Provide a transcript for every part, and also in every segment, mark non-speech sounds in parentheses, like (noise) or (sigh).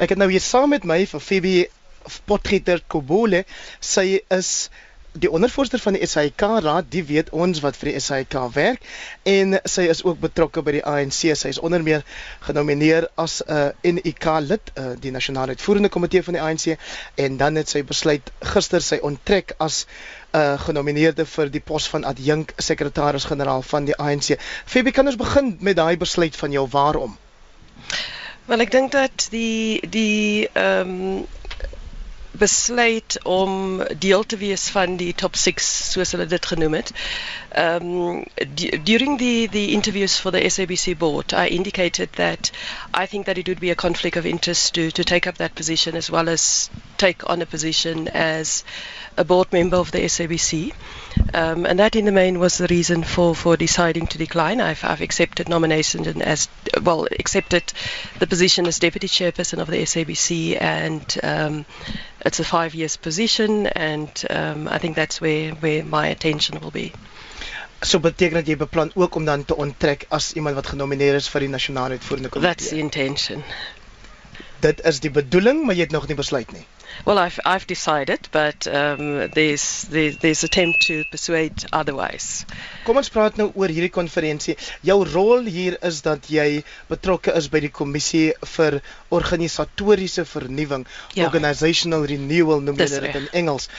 Ek het nou hier saam met my vir Phoebe Potgieter Kobole. Sy is die ondervoorsitter van die SAIK raad, die weet ons wat vir die SAIK werk en sy is ook betrokke by die ANC. Sy is onder meer genomineer as 'n uh, NIK lid, uh, die nasionale uitvoerende komitee van die ANC en dan het sy besluit gister sy onttrek as 'n uh, genomineerde vir die pos van adjunk sekretaris-generaal van die ANC. Febie, kan ons begin met daai besluit van jou waarom? Wel, ek dink dat die die ehm um, besluit om deel te wees van die top 6 soos hulle dit genoem het. Um during the the interviews for the SABC board I indicated that I think that it would be a conflict of interest to to take up that position as well as take on a position as a board member of the SABC. Um, and that in the main was the reason for, for deciding to decline. I've, I've accepted nomination and as well accepted the position as deputy chairperson of the SABC and um, it's a five years position and um, I think that's where, where my attention will be. So beteken dat jy beplan ook om dan te onttrek as iemand wat genomineer is vir die nasionale uitvoerende komitee. That's the intention. Dit is die bedoeling, maar jy het nog nie besluit nie. Well, I've I've decided, but um, there's, there's there's attempt to persuade otherwise. Kom ons praat nou oor hierdie konferensie. Jou rol hier is dat jy betrokke is by die kommissie vir organisatoriese vernuwing, ja. organizational renewal noem jy dit in Engels.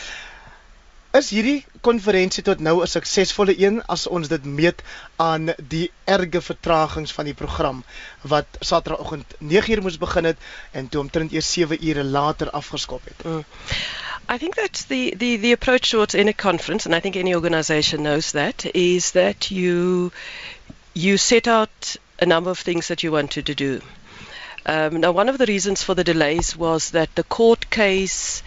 Is hierdie konferensie tot nou 'n suksesvolle een as ons dit meet aan die erge vertragings van die program wat Saterdagoggend 9uur moes begin het en toe omtrent eers 7 ure later afgeskop het? Mm. I think that the, the, the approach towards any conference, and I think any organization knows that, is that you you set out a number of things that you wanted to do. Um, now, one of the reasons for the delays was that the court case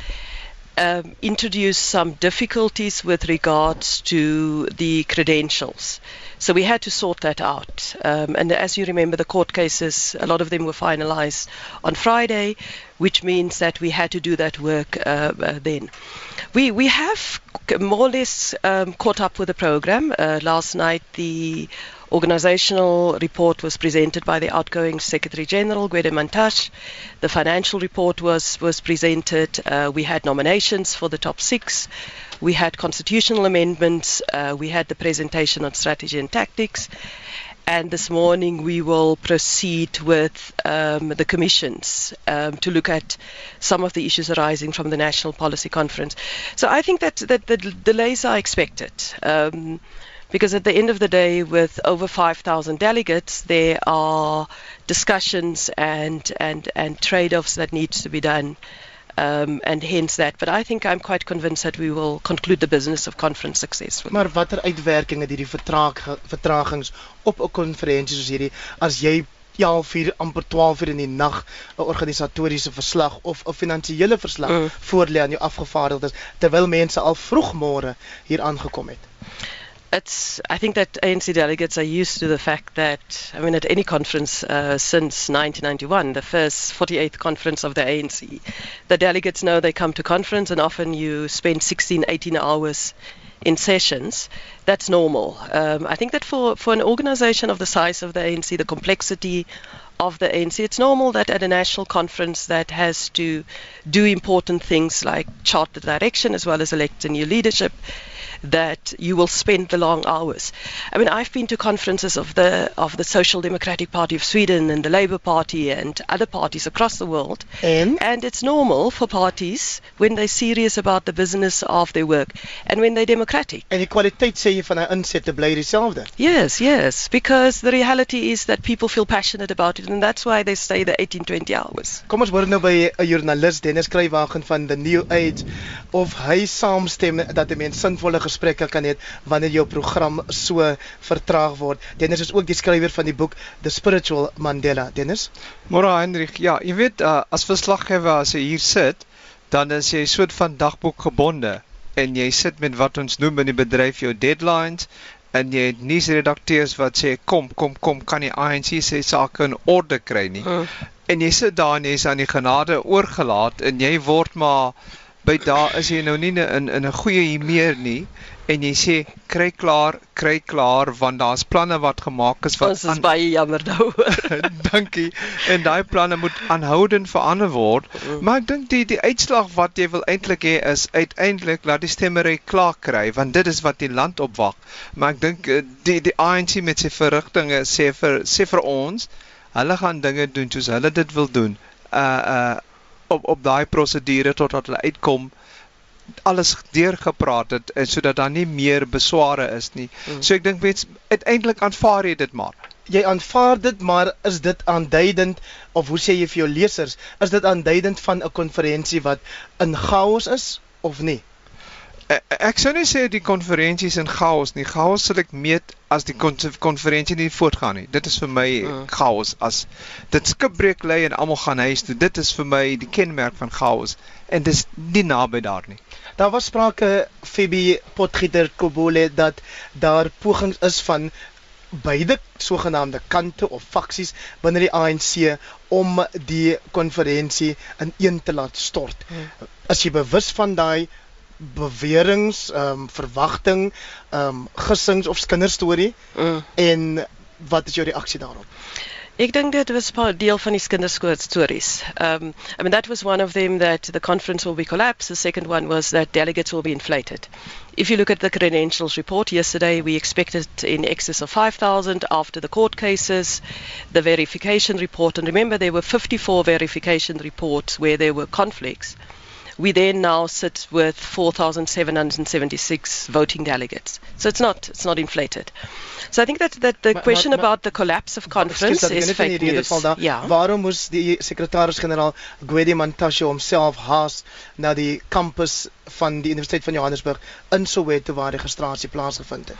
um, introduced some difficulties with regards to the credentials. So we had to sort that out. Um, and as you remember, the court cases, a lot of them were finalized on Friday, which means that we had to do that work uh, uh, then. We, we have more or less um, caught up with the program. Uh, last night, the organizational report was presented by the outgoing Secretary General, Gwede Mantash. The financial report was, was presented. Uh, we had nominations for the top six. We had constitutional amendments. Uh, we had the presentation on strategy and tactics. And this morning we will proceed with um, the commissions um, to look at some of the issues arising from the National Policy Conference. So I think that, that the delays are expected. Um, because at the end of the day, with over 5,000 delegates, there are discussions and, and, and trade offs that needs to be done. Um, and hence that. But I think I'm quite convinced that we will conclude the business of conference successfully. Maar watter uitwerking het hierdie vertraag, vertragings op 'n konferensie soos hierdie as jy 11:00 amper 12:00 in die nag 'n organisatoriese verslag of 'n finansiële verslag mm. voorlê aan jou afgevaardigdes terwyl mense al vroegmôre hier aangekom het? It's I think that ANC delegates are used to the fact that I mean at any conference uh, since 1991, the first 48th conference of the ANC, the delegates know they come to conference and often you spend 16, 18 hours in sessions. That's normal. Um, I think that for, for an organization of the size of the ANC, the complexity of the ANC, it's normal that at a national conference that has to do important things like chart the direction as well as elect a new leadership that you will spend the long hours. I mean, I've been to conferences of the of the Social Democratic Party of Sweden and the Labour Party and other parties across the world, and, and it's normal for parties when they're serious about the business of their work and when they're democratic. En die kwaliteit sê jy van 'n insette bly dieselfde. Yes, yes, because the reality is that people feel passionate about it and that's why they stay the 18 20 hours. Kom ons hoor nou by 'n joernalis Dennis Kruiwagen van the New Age of hy saamstem dat 'n mens sinvolle gesprekke kan hê wanneer jou program so vertraag word. Dennis is ook die skrywer van die boek The Spiritual Mandela. Dennis? Môre Hendrik. Ja, jy weet uh, as verslaggewer as jy hier sit, dan is jy soort van dagboek gebonde en jy sit met wat ons noem in die bedryf jou deadlines en jy het nuusredakteurs wat sê kom kom kom kan die ANC sê sake in orde kry nie. Uh. En jy sit daar en jy's aan die genade oorgelaat en jy word maar by daar is jy nou nie in in 'n goeie humeur nie en jy sê kry klaar, kry klaar want daar's planne wat gemaak is wat Ons is baie jammer daaroor. (laughs) Dankie. En daai planne moet aanhoudend verander word. Mm. Maar ek dink die die uitslag wat jy wil eintlik hê is uiteindelik laat die stemmery klaar kry want dit is wat die land opwag. Maar ek dink eh, die die ANC met sy verrigtinge sê vir sê vir ons, hulle gaan dinge doen soos hulle dit wil doen. Uh uh op op daai prosedure totdat hulle uitkom alles deurgepraat het en sodat daar nie meer besware is nie. Mm. So ek dink mens uiteindelik aanvaar jy dit maar. Jy aanvaar dit, maar is dit aanduidend of hoe sê jy vir jou lesers, is dit aanduidend van 'n konferensie wat in chaos is of nie? Ek, ek sou nie sê die konferensies in chaos nie. Chaos sal ek meet as die kon- konferensie nie voortgaan nie. Dit is vir my Mm. chaos as dit skipbreek lê en almal gaan huis toe. Dit is vir my die kenmerk van chaos en dis nie naby daar nie. Daar was sprake Phoebe Potgieter Kobole dat daar pogings is van beide sogenaamde kante of faksies binne die ANC om die konferensie in een te laat stort. Hmm. As jy bewus van daai beweringe, ehm um, verwagting, ehm um, gissings of kinderstorie Mm. en wat is jou reaksie daarop? Ek dink dit was part deel van die kinderskoot stories. Um, I mean, that was one of them that the conference will be collapsed. The second one was that delegates will be inflated. If you look at the credentials report yesterday, we expected in excess of 5,000 after the court cases, the verification report, and remember there were 54 verification reports where there were conflicts. We then now sit with 4,776 voting delegates. So it's not it's not inflated. So I think that, that the Maar- question maar- about the collapse of conference dat is net in die fake news. daar. Ja. Waarom moes die sekretaris-generaal Gwedi Mantashe homself haas na die kampus van die Universiteit van Johannesburg in Soweto waar registrasie plaasgevind het?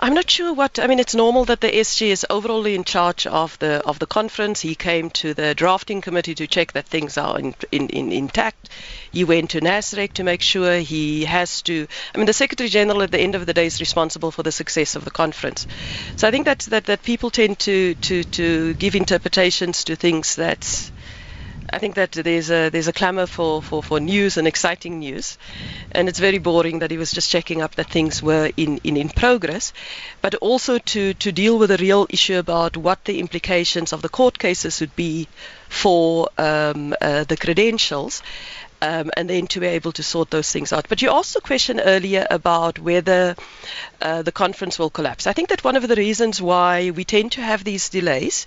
I'm not sure what I mean. It's normal that the SG is overall in charge of the of the conference. He came to the drafting committee to check that things are in, in, in intact. He went to NASREC to make sure he has to. I mean, the Secretary General at the end of the day is responsible for the success of the conference. So I think that that, that people tend to, to to give interpretations to things that. I think that there's a there's a clamor for, for, for news and exciting news, and it's very boring that he was just checking up that things were in, in, in progress, but also to, to deal with a real issue about what the implications of the court cases would be for um, uh, the credentials. Um, and then to be able to sort those things out. But you asked a question earlier about whether uh, the conference will collapse. I think that one of the reasons why we tend to have these delays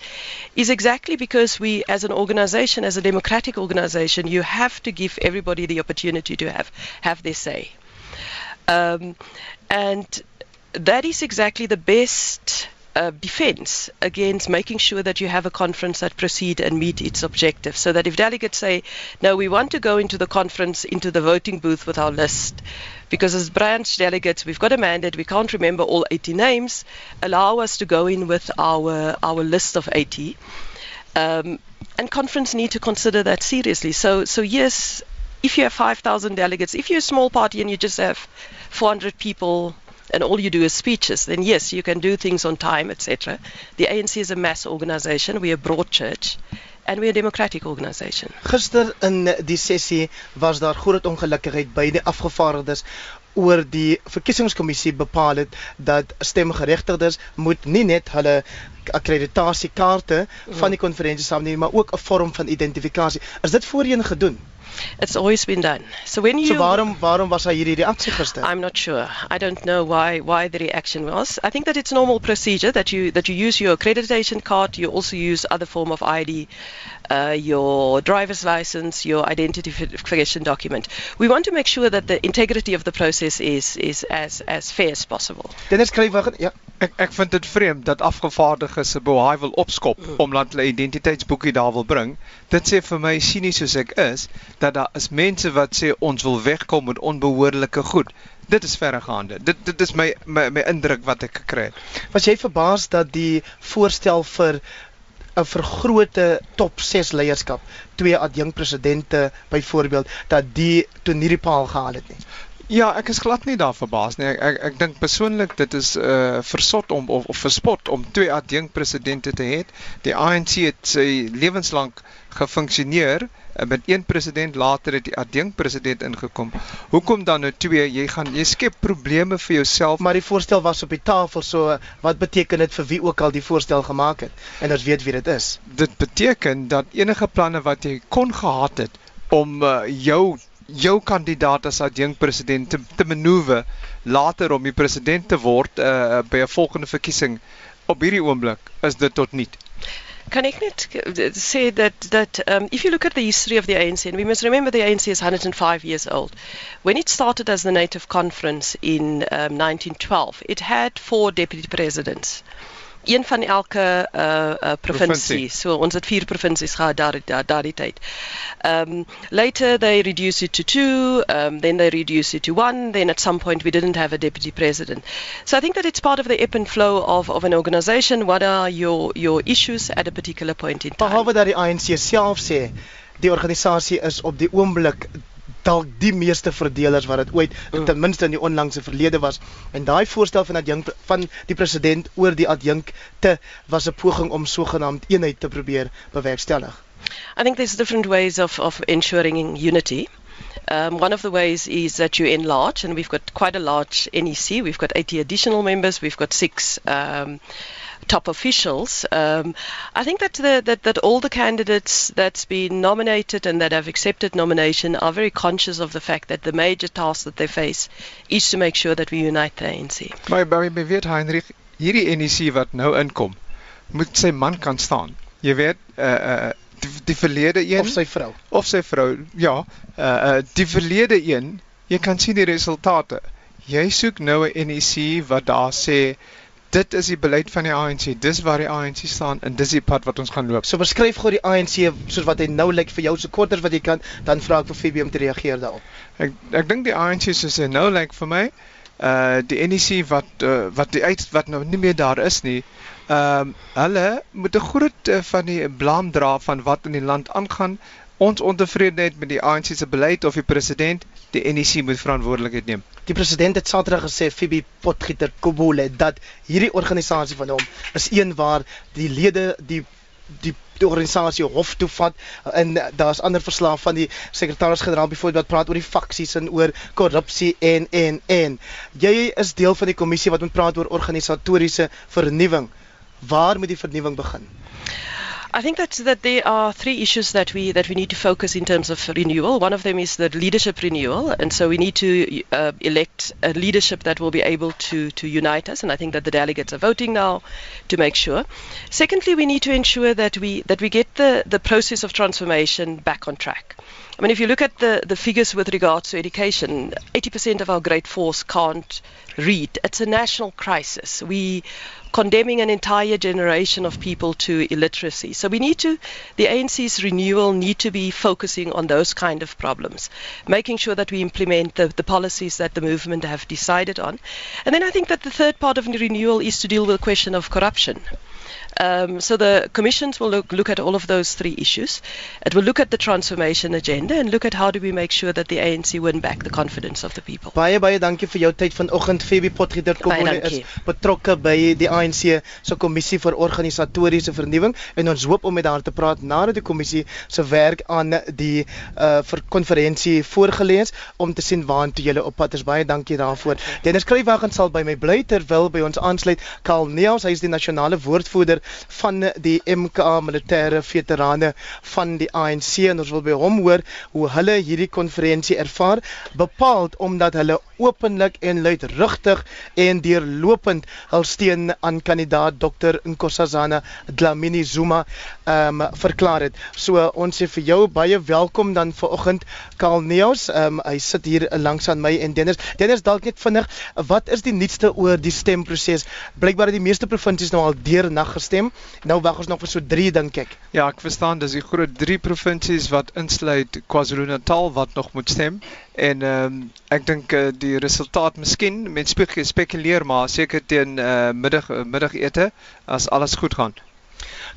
is exactly because we, as an organization, as a democratic organization, you have to give everybody the opportunity to have, have their say. Um, and that is exactly the best defense against making sure that you have a conference that proceed and meet its objectives. So that if delegates say, no, we want to go into the conference, into the voting booth with our list, because as branch delegates, we've got a mandate, we can't remember all 80 names, allow us to go in with our, our list of 80. Um, and conference need to consider that seriously. So, so yes, if you have 5,000 delegates, if you're a small party and you just have 400 people and all you do is speeches, then yes, you can do things on time, etc. The ANC is a mass organization. We're a broad church. And we're a democratic organization. Gister in die sessie was daar groot ongelukkigheid by die afgevaardigdes oor die verkiesingskommissie bepaal het dat stemgeregtigdes moet nie net hulle akkreditasiekaarte van die konferensie saamneem maar ook 'n vorm van identifikasie. Is dit voorheen gedoen? It's always been done. So when you So waarom waarom was daar hierdie reaksie gister? I'm not sure. I don't know why why the reaction was. I think that it's normal procedure that you that you use your accreditation card. You also use other form of ID, uh, your driver's license, your identification document. We want to make sure that the integrity of the process is is as as fair as possible. Dennis Skrywagen, ja. Ek ek vind dit vreemd dat afgevaardigdes se bohaai wil opskop Mm. omdat hulle identiteitsboekie daar wil bring. Dit sê vir my sinies soos ek is dat daar is mense wat sê ons wil wegkom met onbehoorlike goed. Dit is verregaande. Dit dit is my my, my indruk wat ek gekry het. Was jy verbaas dat die voorstel vir 'n vergrote top 6 leierskap, twee adjunkpresidente byvoorbeeld, dat die toe nie die paal gehaal het nie? Ja, ek is glad nie daar verbaas nie. Ek ek, ek dink persoonlik dit is uh versot om of, of verspot om twee adjunk presidente te hê. Die ANC het sy lewenslank gefunksioneer uh, met een president, later het die adjunk president ingekom. Hoekom dan nou twee? Jy gaan jy skep probleme vir jouself. Maar die voorstel was op die tafel, so wat beteken dit vir wie ook al die voorstel gemaak het? En ons weet wie dit is. Dit beteken dat enige planne wat jy kon gehad het om uh, jou jou kandidaat as adjunk president te, te manoeuvre later om die president te word uh, by 'n volgende verkiesing op hierdie oomblik is dit tot niet. Can I say that that um, if you look at the history of the ANC, and we must remember the ANC is 105 years old. When it started as the Native Conference in um, 1912, it had four deputy presidents. Een van elke uh uh provinsie. So ons het vier provinsies gehad daar daar daardie tyd. Um later they reduced it to two, um then they reduced it to one, then at some point we didn't have a deputy president. So I think that it's part of the ebb and flow of of an organization what are your your issues at a particular point in time. Behalwe dat die ANC self sê die organisasie is op die oomblik dalk die meeste verdelers wat dit ooit mm. ten minste in die onlangse verlede was en daai voorstel van adjunk van die president oor die adjunk te was 'n poging om sogenaamd eenheid te probeer bewerkstellig. I think there's different ways of of ensuring unity. Um, one of the ways is that you enlarge, and we've got quite a large NEC. We've got 80 additional members. We've got six um, top officials. Um, I think that, the, that that all the candidates that's been nominated and that have accepted nomination are very conscious of the fact that the major task that they face is to make sure that we unite the ANC. Maar by my weet Heinrich, hierdie NEC wat nou inkom, moet sy man kan staan. Jy weet, uh uh die, die verlede een of sy vrou of sy vrou, ja, uh uh die verlede een, jy kan sien die resultate. Jy soek nou 'n NEC wat daar sê dit is die beleid van die ANC. Dis waar die ANC staan en dis die pad wat ons gaan loop. So beskryf gou die ANC soos wat hy nou lyk vir jou so korter wat jy kan, dan vra ek vir Fibie om te reageer daarop. Ek ek dink die ANC soos hy nou lyk vir my, uh die NEC wat uh, wat die uit wat nou nie meer daar is nie. Ehm um, hulle moet 'n groot uh, van die blame dra van wat in die land aangaan. Ons ontevredenheid met die ANC se beleid of die president, die NEC moet verantwoordelikheid neem. Die president het Saterdag gesê Fibi Potgieter Kobole dat hierdie organisasie van hom is een waar die lede die die die organisasie hof toe vat en daar's ander verslae van die sekretaris-generaal byvoorbeeld wat praat oor die faksies en oor korrupsie en en en jy is deel van die kommissie wat moet praat oor organisatoriese vernuwing. Waar moet die vernuwing begin? I think that that there are three issues that we that we need to focus in terms of renewal. One of them is the leadership renewal, and so we need to uh, elect a leadership that will be able to to unite us. And I think that the delegates are voting now to make sure. Secondly, we need to ensure that we that we get the the process of transformation back on track. I mean, if you look at the, the figures with regards to education, 80% of our great force can't read. It's a national crisis. We condemning an entire generation of people to illiteracy. So we need to, the ANC's renewal need to be focusing on those kind of problems, making sure that we implement the, the policies that the movement have decided on. And then I think that the third part of the renewal is to deal with the question of corruption. Um, so the commissions will look, look at all of those three issues. It will look at the transformation agenda and look at how do we make sure that the ANC win back the confidence of the people. Baie baie dankie vir jou tyd vanoggend. Febie Potgieter is betrokke by die ANC se kommissie vir organisatoriese vernuwing en ons hoop om met haar te praat nadat die kommissie se werk aan die uh vir konferensie voorgelees om te sien waartoe julle op pad is. Baie dankie daarvoor. Dennis Kruiwagen sal by my bly terwyl by ons aansluit Karl Neels, hy is die nasionale woordvoerder van die MK militêre veterane van die ANC en ons wil by hom hoor hoe hulle hierdie konferensie ervaar bepaald omdat hulle openlik en luidrigtig en deurlopend hul steun aan kandidaat Dr Nkosazana Dlamini Zuma ehm um, verklaar het. So ons sê vir jou baie welkom dan vanoggend Karl Neus. Ehm um, hy sit hier langs aan my en Dennis. Dennis dalk net vinnig, wat is die nuutste oor die stemproses? Blykbaar het die meeste provinsies nou al deur nag gestem. Nou wag ons nog vir so 3 dink ek. Ja, ek verstaan dis die groot 3 provinsies wat insluit KwaZulu-Natal wat nog moet stem. En ehm um, ek dink uh, die resultaat miskien mens spekuleer maar seker teen uh, middag middagete as alles goed gaan.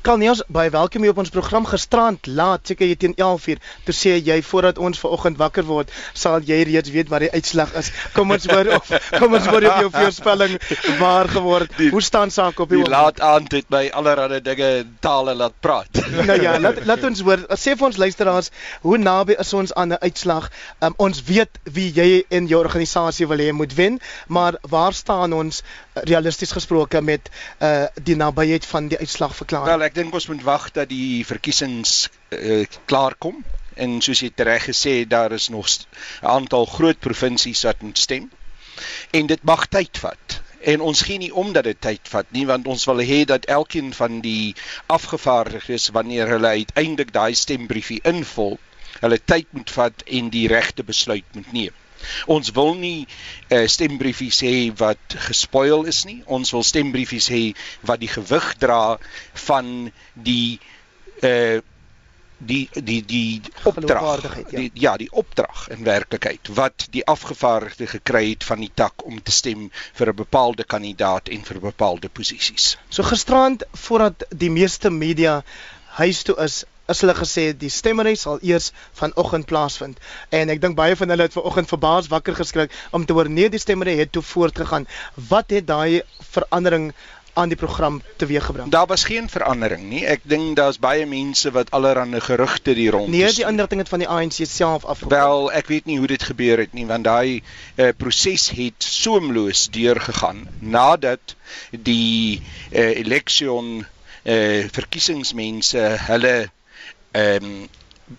Kalneus, baie welkom hier op ons program gisterand laat, seker jy teen 11:00. Toe sê jy voordat ons vanoggend wakker word, sal jy reeds weet wat die uitslag is. Kom ons hoor of (laughs) kom ons hoor of jou voorspelling waar geword. Die, Hoe staan sake op die Die laat aand het my allerlei dinge tale laat praat. (laughs) Nou ja, laat laat ons hoor. Sê vir ons luisteraars, hoe naby is ons aan 'n uitslag? Um, ons weet wie jy en jou organisasie wil hê moet wen, maar waar staan ons realisties gesproke met uh die nabyheid van die uitslag verklaar? Wel, ek dink ons moet wag dat die verkiesings uh, klaar kom en soos jy reg gesê het daar is nog 'n aantal groot provinsies wat moet stem en dit mag tyd vat en ons gee nie om dat dit tyd vat nie want ons wil hê dat elkeen van die afgevaardigdes wanneer hulle uiteindelik daai stembriefie invul hulle tyd moet vat en die regte besluit moet neem Ons wil nie uh, stembriefies hê wat gespoil is nie. Ons wil stembriefies hê wat die gewig dra van die uh die die die opdrag ja. die ja die opdrag in werklikheid wat die afgevaardigde gekry het van die tak om te stem vir 'n bepaalde kandidaat en vir bepaalde posisies. So gisterand voordat die meeste media huis toe is, is hulle gesê die stemmery sal eers vanoggend plaasvind. En ek dink baie van hulle het vanoggend verbaas wakker geskrik om te hoor nee die stemmery het toe voortgegaan. Wat het daai verandering aan die program teweeggebring. Daar was geen verandering nie. Ek dink daar's baie mense wat allerlei gerugte hier rond. Nee, die ding het van die ANC self afgekom. Wel, ek weet nie hoe dit gebeur het nie, want daai uh, proses het soemloos deurgegaan nadat die uh, election uh, verkiesingsmense hulle ehm um,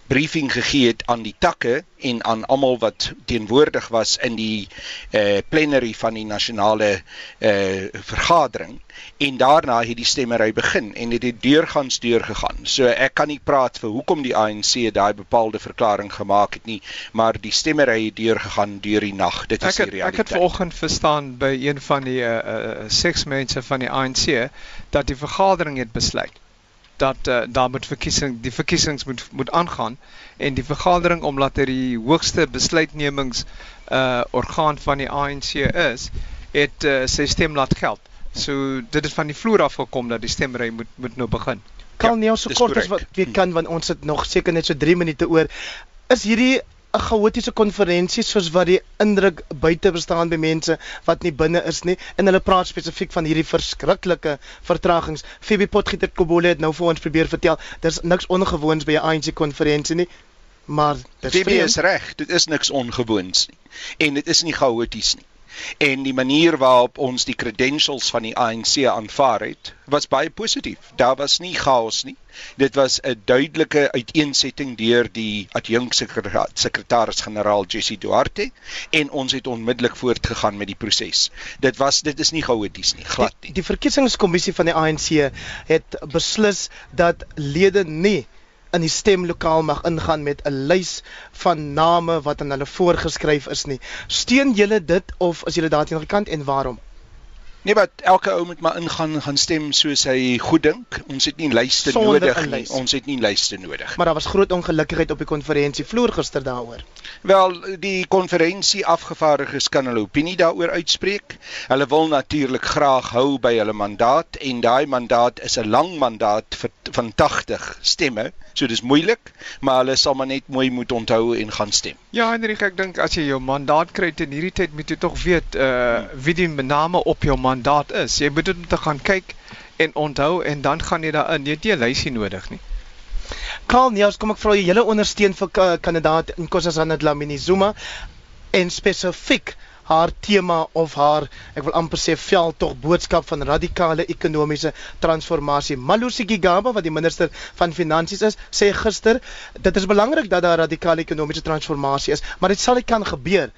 briefing gegee het aan die takke en aan almal wat teenwoordig was in die eh uh, plenary van die nasionale eh uh, vergadering en daarna het die stemmery begin en dit het deurgangs deurgegaan. So ek kan nie praat vir hoekom die ANC daai bepaalde verklaring gemaak het nie, maar die stemmery het deurgegaan deur die nag. Dit is het, die realiteit. Ek het vanoggend verstaan by een van die eh uh, uh, seks mense van die ANC dat die vergadering het besluit dat uh, daar moet verkiesing die verkiesings moet moet aangaan en die vergadering omdat dit die hoogste besluitnemings uh orgaan van die ANC is, het uh, sy stem laat geld. So dit het van die vloer af gekom dat die stemry moet moet nou begin. Kan nie ja, so kort as wat we kan want ons het nog seker net so 3 minute oor. Is hierdie 'n chaotiese konferensie soos wat die indruk buite bestaan by mense wat nie binne is nie en hulle praat spesifiek van hierdie verskriklike vertragings. Phoebe Potgieter Kobole het nou vir ons probeer vertel, daar's niks ongewoons by 'n ANC konferensie nie. Maar dit is reg, dit is niks ongewoons nie. En dit is nie chaoties nie en die manier waarop ons die credentials van die ANC aanvaar het was baie positief. Daar was nie chaos nie. Dit was 'n duidelike uiteensetting deur die adjunk sekretaris-generaal Jesse Duarte en ons het onmiddellik voortgegaan met die proses. Dit was dit is nie chaoties nie, glad nie. Die, die verkiesingskommissie van die ANC het beslis dat lede nie in die stemlokaal mag ingaan met 'n lys van name wat aan hulle voorgeskryf is nie. Steun julle dit of is julle daarteen gekant en waarom? Nee, wat elke ou moet maar ingaan gaan stem soos hy goed dink. Ons het nie lyste Sonder nodig nie. Ons het nie lyste nodig. Maar daar was groot ongelukkigheid op die konferensie vloer gister daaroor. Wel, die konferensie afgevaardiges kan hulle opinie daaroor uitspreek. Hulle wil natuurlik graag hou by hulle mandaat en daai mandaat is 'n lang mandaat vir van 80 stemme. So dis moeilik, maar hulle sal maar net mooi moet onthou en gaan stem. Ja, Henrik, ek dink as jy jou mandaat kry in hierdie tyd moet jy tog weet uh wie die name op jou mandaat is. Jy moet dit te gaan kyk en onthou en dan gaan jy daarin. Jy het nie 'n lysie nodig nie. Karl, nee, kom ek vra jy hele ondersteun vir kandidaat Nkosazana Dlamini Zuma en spesifiek haar tema of haar ek wil amper sê veldtog boodskap van radikale ekonomiese transformasie. Malusi Gigaba wat die minister van finansies is, sê gister dit is belangrik dat daar radikale ekonomiese transformasie is, maar dit sal nie kan gebeur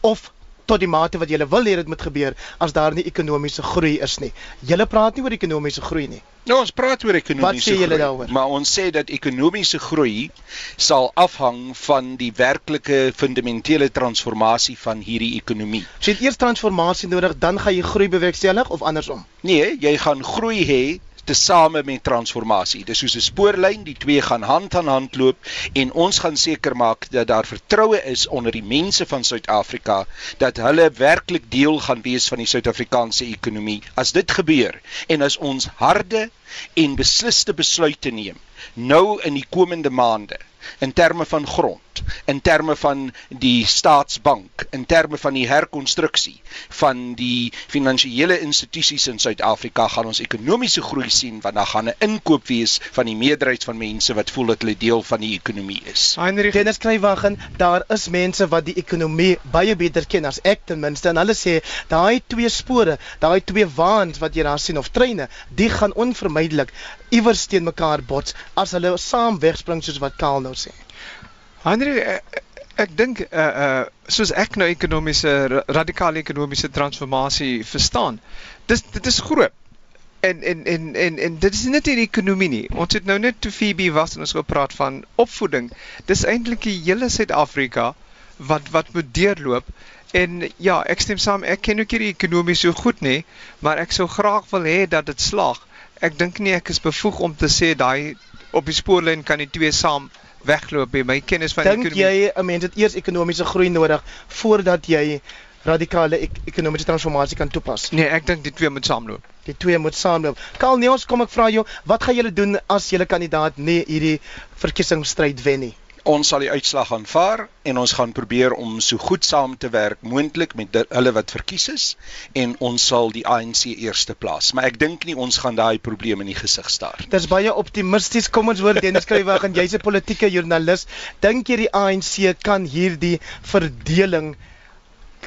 of tot die mate wat jy wil hê dit moet gebeur as daar nie ekonomiese groei is nie. Jy praat nie oor ekonomiese groei nie. Nou ons praat oor ekonomiese groei, maar ons sê dat ekonomiese groei sal afhang van die werklike fundamentele transformasie van hierdie ekonomie. So jy het eers transformasie nodig, dan gaan jy groei bewerkstellig of andersom? Nee, jy gaan groei hê tesame met transformasie. Dis soos 'n spoorlyn, die twee gaan hand aan hand loop en ons gaan seker maak dat daar vertroue is onder die mense van Suid-Afrika dat hulle werklik deel gaan wees van die Suid-Afrikaanse ekonomie. As dit gebeur en as ons harde en besliste besluite neem nou in die komende maande in terme van grond, in terme van die staatsbank, in terme van die herkonstruksie van die finansiële institusies in Suid-Afrika gaan ons ekonomiese groei sien want daar gaan 'n inkoop wees van die meerderheid van mense wat voel dat hulle deel van die ekonomie is. Heinrich Dennis Kruiwagen, daar is mense wat die ekonomie baie beter ken as ek ten minste en hulle sê daai twee spore, daai twee waans wat jy daar sien of treine, die gaan onvermydelik iewers teen mekaar bots as hulle saam wegspring soos wat Kaal nou sê. Henry ek, ek dink uh uh soos ek nou ekonomiese radikale ekonomiese transformasie verstaan. Dis dit is groot. En en en en en dit is net die ekonomie nie. Ons het nou net toe Phoebe was en ons gepraat van opvoeding. Dis eintlik die hele Suid-Afrika wat wat moet deurloop. En ja, ek stem saam. Ek ken ook hierdie ekonomie so goed nie, maar ek sou graag wil hê dat dit slaag ek dink nie ek is bevoeg om te sê daai op die spoorlyn kan die twee saam wegloop nie. My kennis van dink ekonomie Dink jy 'n mens het eers ekonomiese groei nodig voordat jy radikale ek ekonomiese transformasie kan toepas? Nee, ek dink die twee moet saamloop. Die twee moet saamloop. Karl Neels, kom ek vra jou, wat gaan julle doen as julle kandidaat nie hierdie verkiesingsstryd wen nie? Ons sal die uitslag aanvaar en ons gaan probeer om so goed saam te werk moontlik met hulle wat verkies is en ons sal die ANC eerste plaas. Maar ek dink nie ons gaan daai probleme in die gesig staar. Dis baie optimisties. Kom ons hoor Dennis Skrywer en (laughs) jy's 'n politieke joernalis. Dink jy die ANC kan hierdie verdeling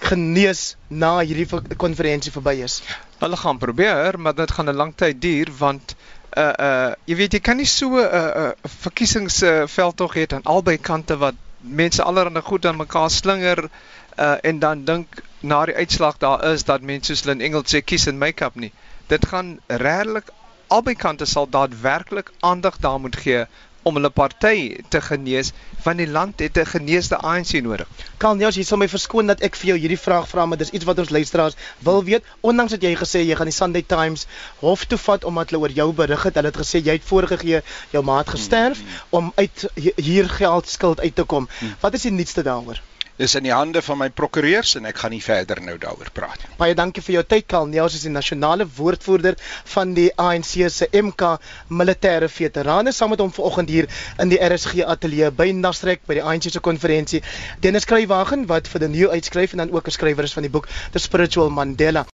genees na hierdie konferensie verby is? Hulle gaan probeer, maar dit gaan 'n lang tyd duur want uh uh jy weet jy kan nie so 'n uh, uh verkiesingsveldtog uh, hê aan albei kante wat mense allerhande goed aan mekaar slinger uh en dan dink na die uitslag daar is dat mense soos in Engels sê kies en make-up nie. Dit gaan regtig albei kante sal daadwerklik aandag daar moet gee om hulle party te genees want die land het 'n geneesde ANC nodig. Kan jy as jy sou my verskoon dat ek vir jou hierdie vraag vra maar dis iets wat ons luisteraars wil weet ondanks dat jy gesê jy gaan die Sunday Times hof toe vat omdat hulle oor jou berig het. Hulle het gesê jy het vorige gee jou maat gesterf mm -hmm. om uit hier geld skuld uit te kom. Mm -hmm. Wat is die nuutste daaroor? Dis in die hande van my prokureurs en ek gaan nie verder nou daaroor praat nie. Baie dankie vir jou tyd Karl Neels is die nasionale woordvoerder van die ANC se MK militêre veterane saam met hom vanoggend hier in die RSG ateljee by Nasrek by die ANC se konferensie. Dennis Kruiwagen wat vir die nuwe uitskryf en dan ook 'n skrywer is van die boek The Spiritual Mandela.